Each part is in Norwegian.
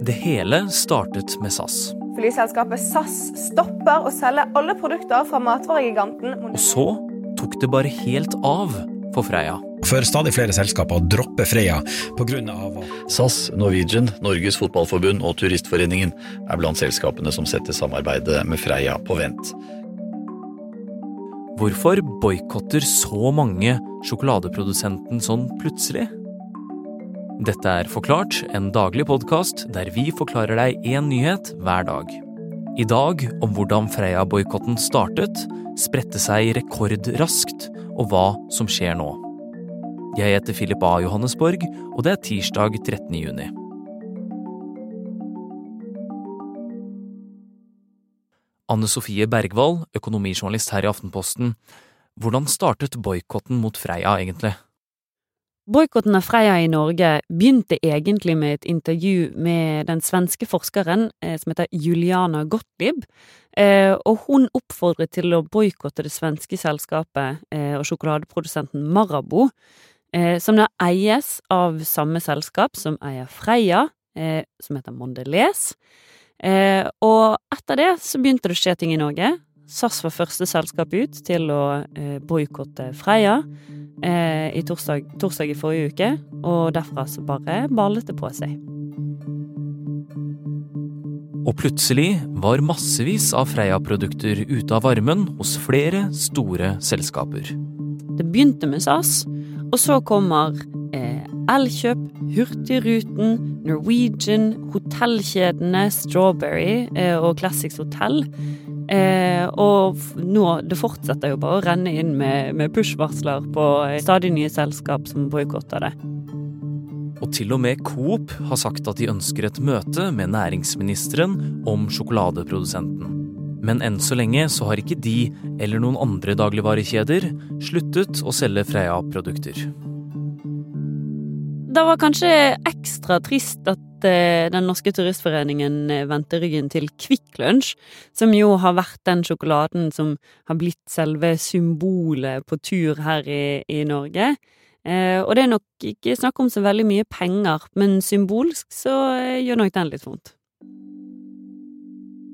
Det hele startet med SAS. Flyselskapet SAS stopper å selge alle produkter fra matvaregiganten. Og så tok det bare helt av for Freia. For stadig flere selskaper dropper Freia pga. SAS, Norwegian, Norges Fotballforbund og Turistforeningen er blant selskapene som setter samarbeidet med Freia på vent. Hvorfor boikotter så mange sjokoladeprodusenten sånn plutselig? Dette er Forklart, en daglig podkast der vi forklarer deg én nyhet hver dag. I dag om hvordan Freia-boikotten startet, spredte seg rekordraskt, og hva som skjer nå. Jeg heter Philip A. Johannesborg, og det er tirsdag 13. juni. Anne Sofie Bergwall, økonomijournalist her i Aftenposten. Hvordan startet boikotten mot Freia egentlig? Boikotten av Freia i Norge begynte egentlig med et intervju med den svenske forskeren eh, som heter Juliana Gottlieb, eh, og hun oppfordret til å boikotte det svenske selskapet eh, og sjokoladeprodusenten Marabou, som da eies av samme selskap som eier Freia, som heter Mondelez. Og etter det så begynte det å skje ting i Norge. SAS var første selskap ut til å eh, boikotte Freia eh, i torsdag, torsdag, i forrige uke, og derfra så bare ballet det på seg. Og plutselig var massevis av Freia-produkter ute av varmen hos flere store selskaper. Det begynte med SAS, og så kommer eh, Elkjøp, Hurtigruten, Norwegian, hotellkjedene Strawberry eh, og Classics Hotel Eh, og nå, det fortsetter jo bare å renne inn med, med push-varsler på stadig nye selskap som boikotter det. Og til og med Coop har sagt at de ønsker et møte med næringsministeren om sjokoladeprodusenten. Men enn så lenge så har ikke de eller noen andre dagligvarekjeder sluttet å selge Freia-produkter. Det var kanskje ekstra trist at Eh, den norske turistforeningen eh, vendte ryggen til Kvikk Lunsj, som jo har vært den sjokoladen som har blitt selve symbolet på tur her i, i Norge. Eh, og det er nok ikke snakk om så veldig mye penger, men symbolsk så gjør nok den litt vondt.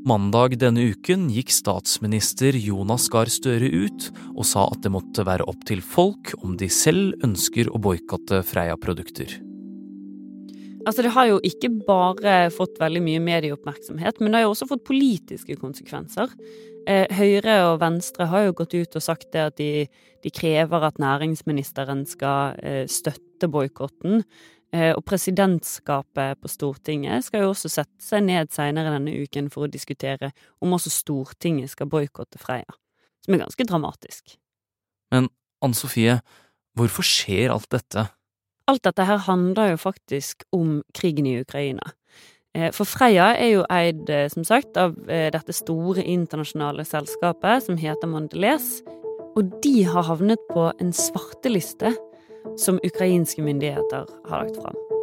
Mandag denne uken gikk statsminister Jonas Gahr Støre ut og sa at det måtte være opp til folk om de selv ønsker å boikotte Freia-produkter. Altså, det har jo ikke bare fått veldig mye medieoppmerksomhet, men det har jo også fått politiske konsekvenser. Eh, Høyre og Venstre har jo gått ut og sagt det at de, de krever at næringsministeren skal eh, støtte boikotten. Eh, og presidentskapet på Stortinget skal jo også sette seg ned seinere denne uken for å diskutere om også Stortinget skal boikotte Freia. Som er ganske dramatisk. Men Ann Sofie, hvorfor skjer alt dette? Alt dette her handler jo faktisk om krigen i Ukraina. Eh, for Freia er jo eid, eh, som sagt, av eh, dette store internasjonale selskapet som heter Mondelez. Og de har havnet på en svarteliste som ukrainske myndigheter har lagt fram.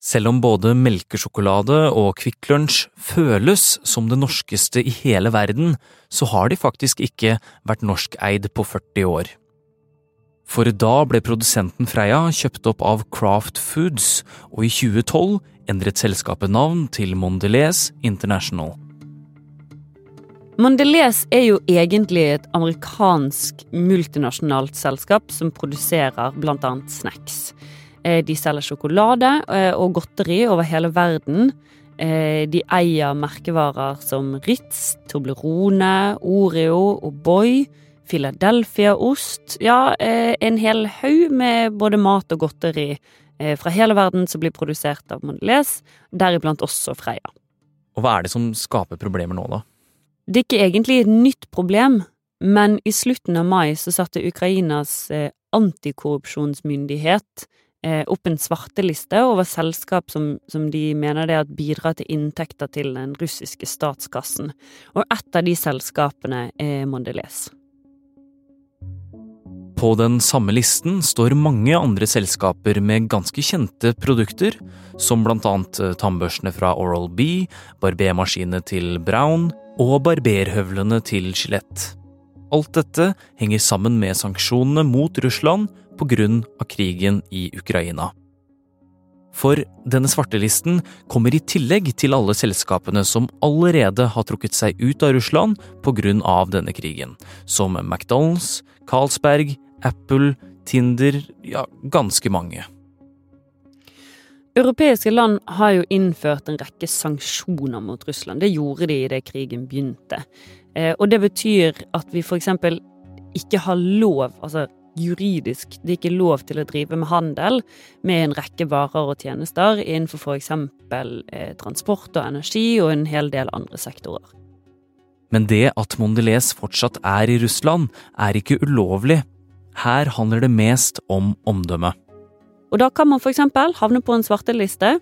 Selv om både melkesjokolade og Kvikk Lunsj føles som det norskeste i hele verden, så har de faktisk ikke vært norskeid på 40 år. For da ble produsenten Freia kjøpt opp av Craft Foods, og i 2012 endret selskapet navn til Mondelez International. Mondelez er jo egentlig et amerikansk multinasjonalt selskap som produserer annet snacks. Eh, de selger sjokolade eh, og godteri over hele verden. Eh, de eier merkevarer som Ritz, Toblerone, Oreo og Boy, Philadelphia-ost Ja, en hel haug med både mat og godteri fra hele verden som blir produsert av Mondelez, deriblant også Freia. Og hva er det som skaper problemer nå, da? Det er ikke egentlig et nytt problem, men i slutten av mai så satte Ukrainas antikorrupsjonsmyndighet opp en svarteliste over selskap som, som de mener det at bidrar til inntekter til den russiske statskassen, og ett av de selskapene er Mondelez. På den samme listen står mange andre selskaper med ganske kjente produkter, som blant annet eh, tannbørstene fra Oral-B, barbermaskinene til Brown og barberhøvlene til Gillette. Alt dette henger sammen med sanksjonene mot Russland pga. krigen i Ukraina. For denne svartelisten kommer i tillegg til alle selskapene som allerede har trukket seg ut av Russland pga. denne krigen, som McDonald's, Carlsberg, Apple, Tinder, ja, ganske mange. Europeiske land har jo innført en rekke sanksjoner mot Russland. Det gjorde de idet krigen begynte. Eh, og det betyr at vi f.eks. ikke har lov, altså juridisk, det er ikke lov til å drive med handel med en rekke varer og tjenester innenfor f.eks. Eh, transport og energi og en hel del andre sektorer. Men det at Mondelez fortsatt er i Russland, er ikke ulovlig. Her handler det mest om omdømme. Og da kan man f.eks. havne på en svarteliste,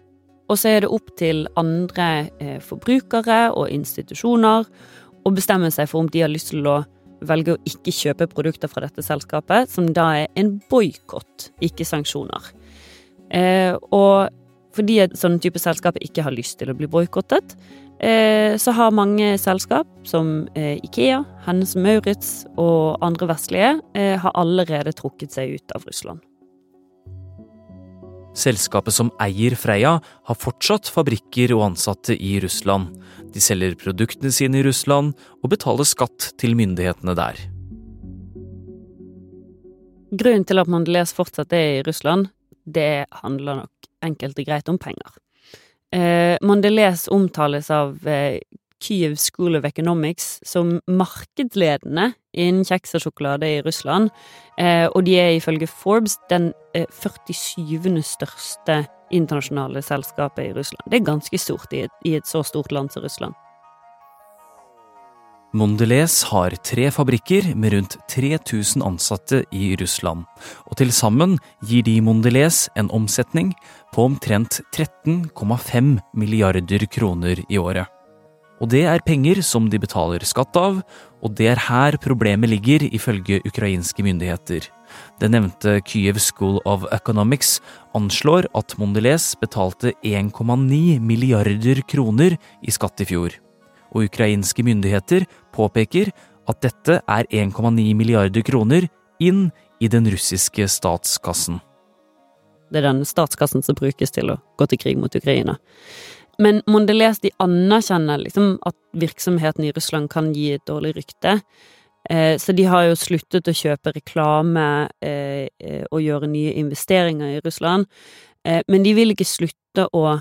og så er det opp til andre eh, forbrukere og institusjoner å bestemme seg for om de har lyst til å velge å ikke kjøpe produkter fra dette selskapet, som da er en boikott, ikke sanksjoner. Eh, og fordi et sånn type selskap ikke har lyst til å bli boikottet, eh, så har mange selskap, som eh, Ikea, Hennes Maurits og andre vestlige, eh, har allerede trukket seg ut av Russland. Selskapet som eier Freia, har fortsatt fabrikker og ansatte i Russland. De selger produktene sine i Russland og betaler skatt til myndighetene der. Grunnen til at Mondelez fortsatt er i Russland, det handler nok enkelt og greit om penger. Eh, Mondelez omtales av eh, Kyiv School of Economics som markedsledende innen kjeks og sjokolade i Russland, eh, og de er ifølge Forbes den 47. Eh, største internasjonale selskapet i Russland. Det er ganske stort i et, i et så stort land som Russland. Mondelez har tre fabrikker med rundt 3000 ansatte i Russland, og til sammen gir de Mondelez en omsetning på omtrent 13,5 milliarder kroner i året. Og det er penger som de betaler skatt av, og det er her problemet ligger, ifølge ukrainske myndigheter. Det nevnte Kyiv School of Economics anslår at Mondelez betalte 1,9 milliarder kroner i skatt i fjor. Og ukrainske myndigheter påpeker at dette er 1,9 milliarder kroner inn i den russiske statskassen. Det er den statskassen som brukes til å gå til krig mot Ukraina. Men Mondelez de anerkjenner liksom at virksomheten i Russland kan gi et dårlig rykte. Eh, så de har jo sluttet å kjøpe reklame eh, eh, og gjøre nye investeringer i Russland. Men de vil ikke slutte å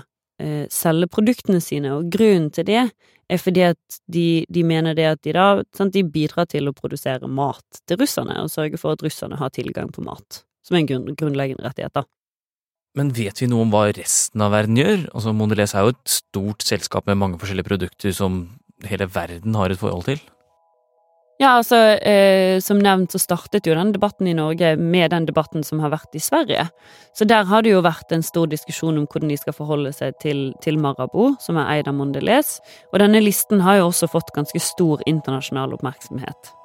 selge produktene sine, og grunnen til det er fordi at de, de mener det at de da sant, de bidrar til å produsere mat til russerne, og sørge for at russerne har tilgang på mat, som er en grunnleggende rettighet, da. Men vet vi noe om hva resten av verden gjør? Altså Mondelez er jo et stort selskap med mange forskjellige produkter som hele verden har et forhold til. Ja, altså, eh, som nevnt så startet jo den debatten i Norge med den debatten som har vært i Sverige. Så der har det jo vært en stor diskusjon om hvordan de skal forholde seg til, til Marabou, som er eid av Mondelez. Og denne listen har jo også fått ganske stor internasjonal oppmerksomhet.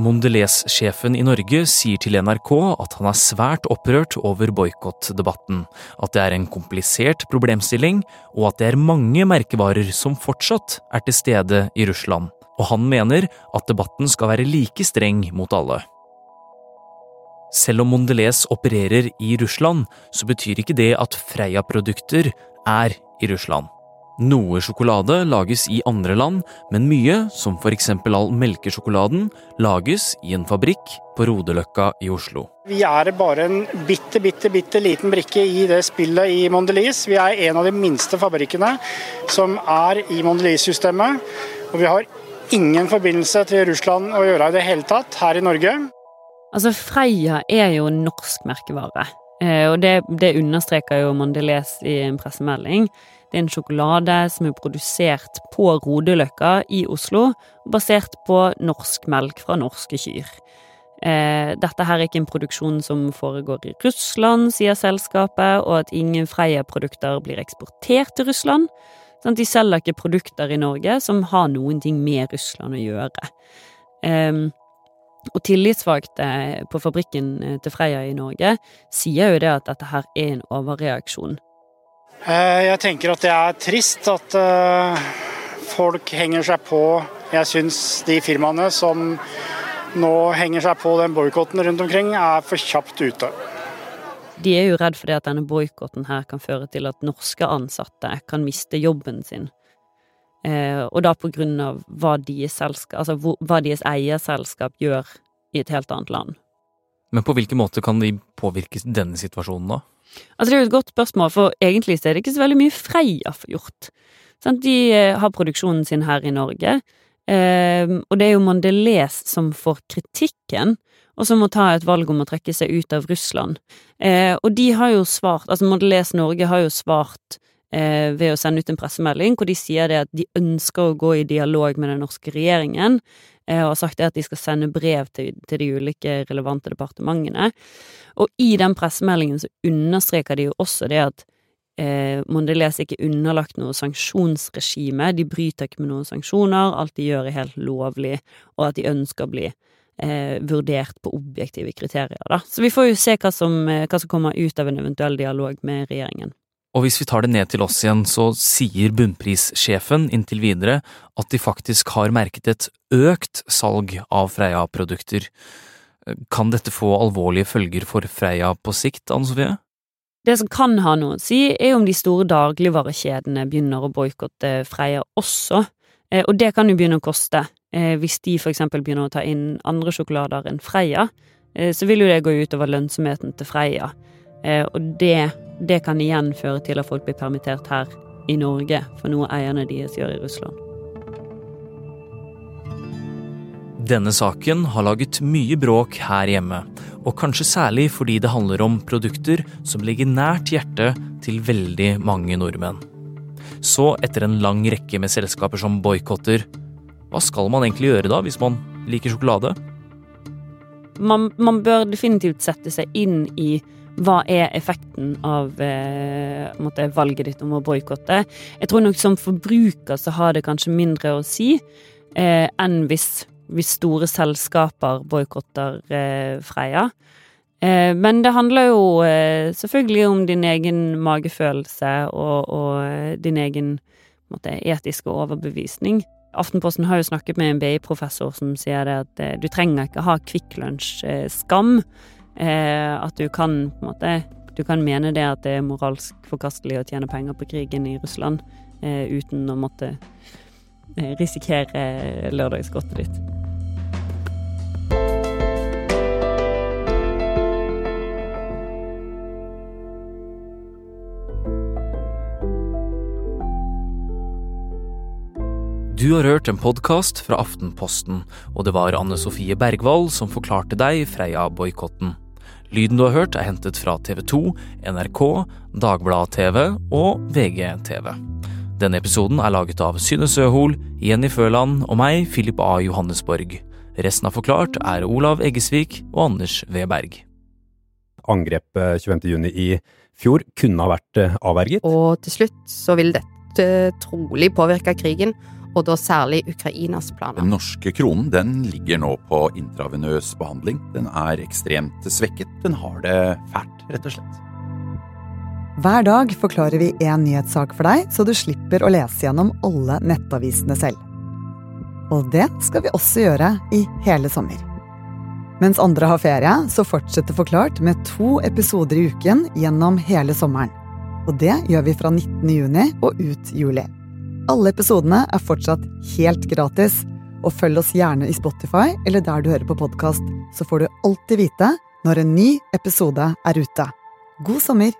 Mondelez-sjefen i Norge sier til NRK at han er svært opprørt over boikottdebatten, at det er en komplisert problemstilling, og at det er mange merkevarer som fortsatt er til stede i Russland, og han mener at debatten skal være like streng mot alle. Selv om Mondelez opererer i Russland, så betyr ikke det at Freia-produkter er i Russland. Noe sjokolade lages i andre land, men mye, som for eksempel all melkesjokoladen, lages i en fabrikk på Rodeløkka i Oslo. Vi er bare en bitte, bitte, bitte liten brikke i det spillet i Mondelez. Vi er en av de minste fabrikkene som er i Mondelez-systemet. Og vi har ingen forbindelse til Russland å gjøre i det hele tatt, her i Norge. Altså, Freia er jo norsk merkevare, eh, og det, det understreker jo Mondelez i en pressemelding. Det er en sjokolade som er produsert på Rodeløkka i Oslo, basert på norsk melk fra norske kyr. Eh, dette her er ikke en produksjon som foregår i Russland, sier selskapet, og at ingen Freia-produkter blir eksportert til Russland. Sånn, de selger ikke produkter i Norge som har noen ting med Russland å gjøre. Eh, og tillitsvalgte på fabrikken til Freia i Norge sier jo det at dette her er en overreaksjon Eh, jeg tenker at det er trist at eh, folk henger seg på. Jeg syns de firmaene som nå henger seg på den boikotten rundt omkring, er for kjapt ute. De er jo redd for det at denne boikotten her kan føre til at norske ansatte kan miste jobben sin. Eh, og da på grunn av hva deres, selskap, altså hva deres eierselskap gjør i et helt annet land. Men på hvilken måte kan de påvirke denne situasjonen, da? Altså Det er jo et godt spørsmål, for egentlig er det ikke så veldig mye Freia får gjort. De eh, har produksjonen sin her i Norge, eh, og det er jo Mondelez som får kritikken, og som må ta et valg om å trekke seg ut av Russland. Eh, og de har jo svart, altså Mondelez Norge har jo svart eh, ved å sende ut en pressemelding hvor de sier det at de ønsker å gå i dialog med den norske regjeringen, og har sagt er at de skal sende brev til, til de ulike relevante departementene. Og i den pressemeldingen så understreker de jo også det at eh, Mondelez ikke underlagt noe sanksjonsregime, de bryter ikke med noen sanksjoner, alt de gjør er helt lovlig, og at de ønsker å bli eh, vurdert på objektive kriterier, da. Så vi får jo se hva som, eh, hva som kommer ut av en eventuell dialog med regjeringen. Og hvis vi tar det ned til oss igjen, så sier bunnprissjefen inntil videre at de faktisk har merket et økt salg av Freia-produkter. Kan dette få alvorlige følger for Freia på sikt, Anne Sofie? Det som kan ha noe å si, er om de store dagligvarekjedene begynner å boikotte Freia også, eh, og det kan jo begynne å koste. Eh, hvis de for eksempel begynner å ta inn andre sjokolader enn Freia, eh, så vil jo det gå utover lønnsomheten til Freia. Eh, og det, det kan igjen føre til at folk blir permittert her i Norge for noe eierne deres gjør i Russland. Denne saken har laget mye bråk her hjemme, og kanskje særlig fordi det handler om produkter som ligger nært hjertet til veldig mange nordmenn. Så etter en lang rekke med selskaper som boikotter, hva skal man egentlig gjøre da, hvis man liker sjokolade? Man, man bør definitivt sette seg inn i hva er effekten av eh, valget ditt om å boikotte? Jeg tror nok som forbruker så har det kanskje mindre å si eh, enn hvis, hvis, store selskaper boikotter eh, Freia. Eh, men det handler jo eh, selvfølgelig om din egen magefølelse og, og eh, din egen måtte, etiske overbevisning. Aftenposten har jo snakket med en BI-professor som sier det at du trenger ikke ha Kvikk Lunsj-skam. Eh, at du kan på en måte Du kan mene det at det er moralsk forkastelig å tjene penger på krigen i Russland eh, uten å måtte risikere lørdagsgodtet ditt. Du har hørt en podkast fra Aftenposten, og det var Anne Sofie Bergwall som forklarte deg Freia-boikotten. Lyden du har hørt er hentet fra TV 2, NRK, Dagbladet TV og VGTV. Denne episoden er laget av Synne Søhol, Jenny Føland og meg, Philip A. Johannesborg. Resten av Forklart er Olav Eggesvik og Anders V. Berg. Angrepet 25.6 i fjor kunne ha vært eh, avverget. Og til slutt så vil dette trolig påvirke krigen og da særlig Ukrainas planer. Den norske kronen den ligger nå på intravenøs behandling. Den er ekstremt svekket. Den har det fælt, rett og slett. Hver dag forklarer vi én nyhetssak for deg, så du slipper å lese gjennom alle nettavisene selv. Og det skal vi også gjøre i hele sommer. Mens andre har ferie, så fortsetter Forklart med to episoder i uken gjennom hele sommeren. Og det gjør vi fra 19. juni og ut juli. Alle episodene er fortsatt helt gratis, og følg oss gjerne i Spotify eller der du hører på podkast, så får du alltid vite når en ny episode er ute. God sommer!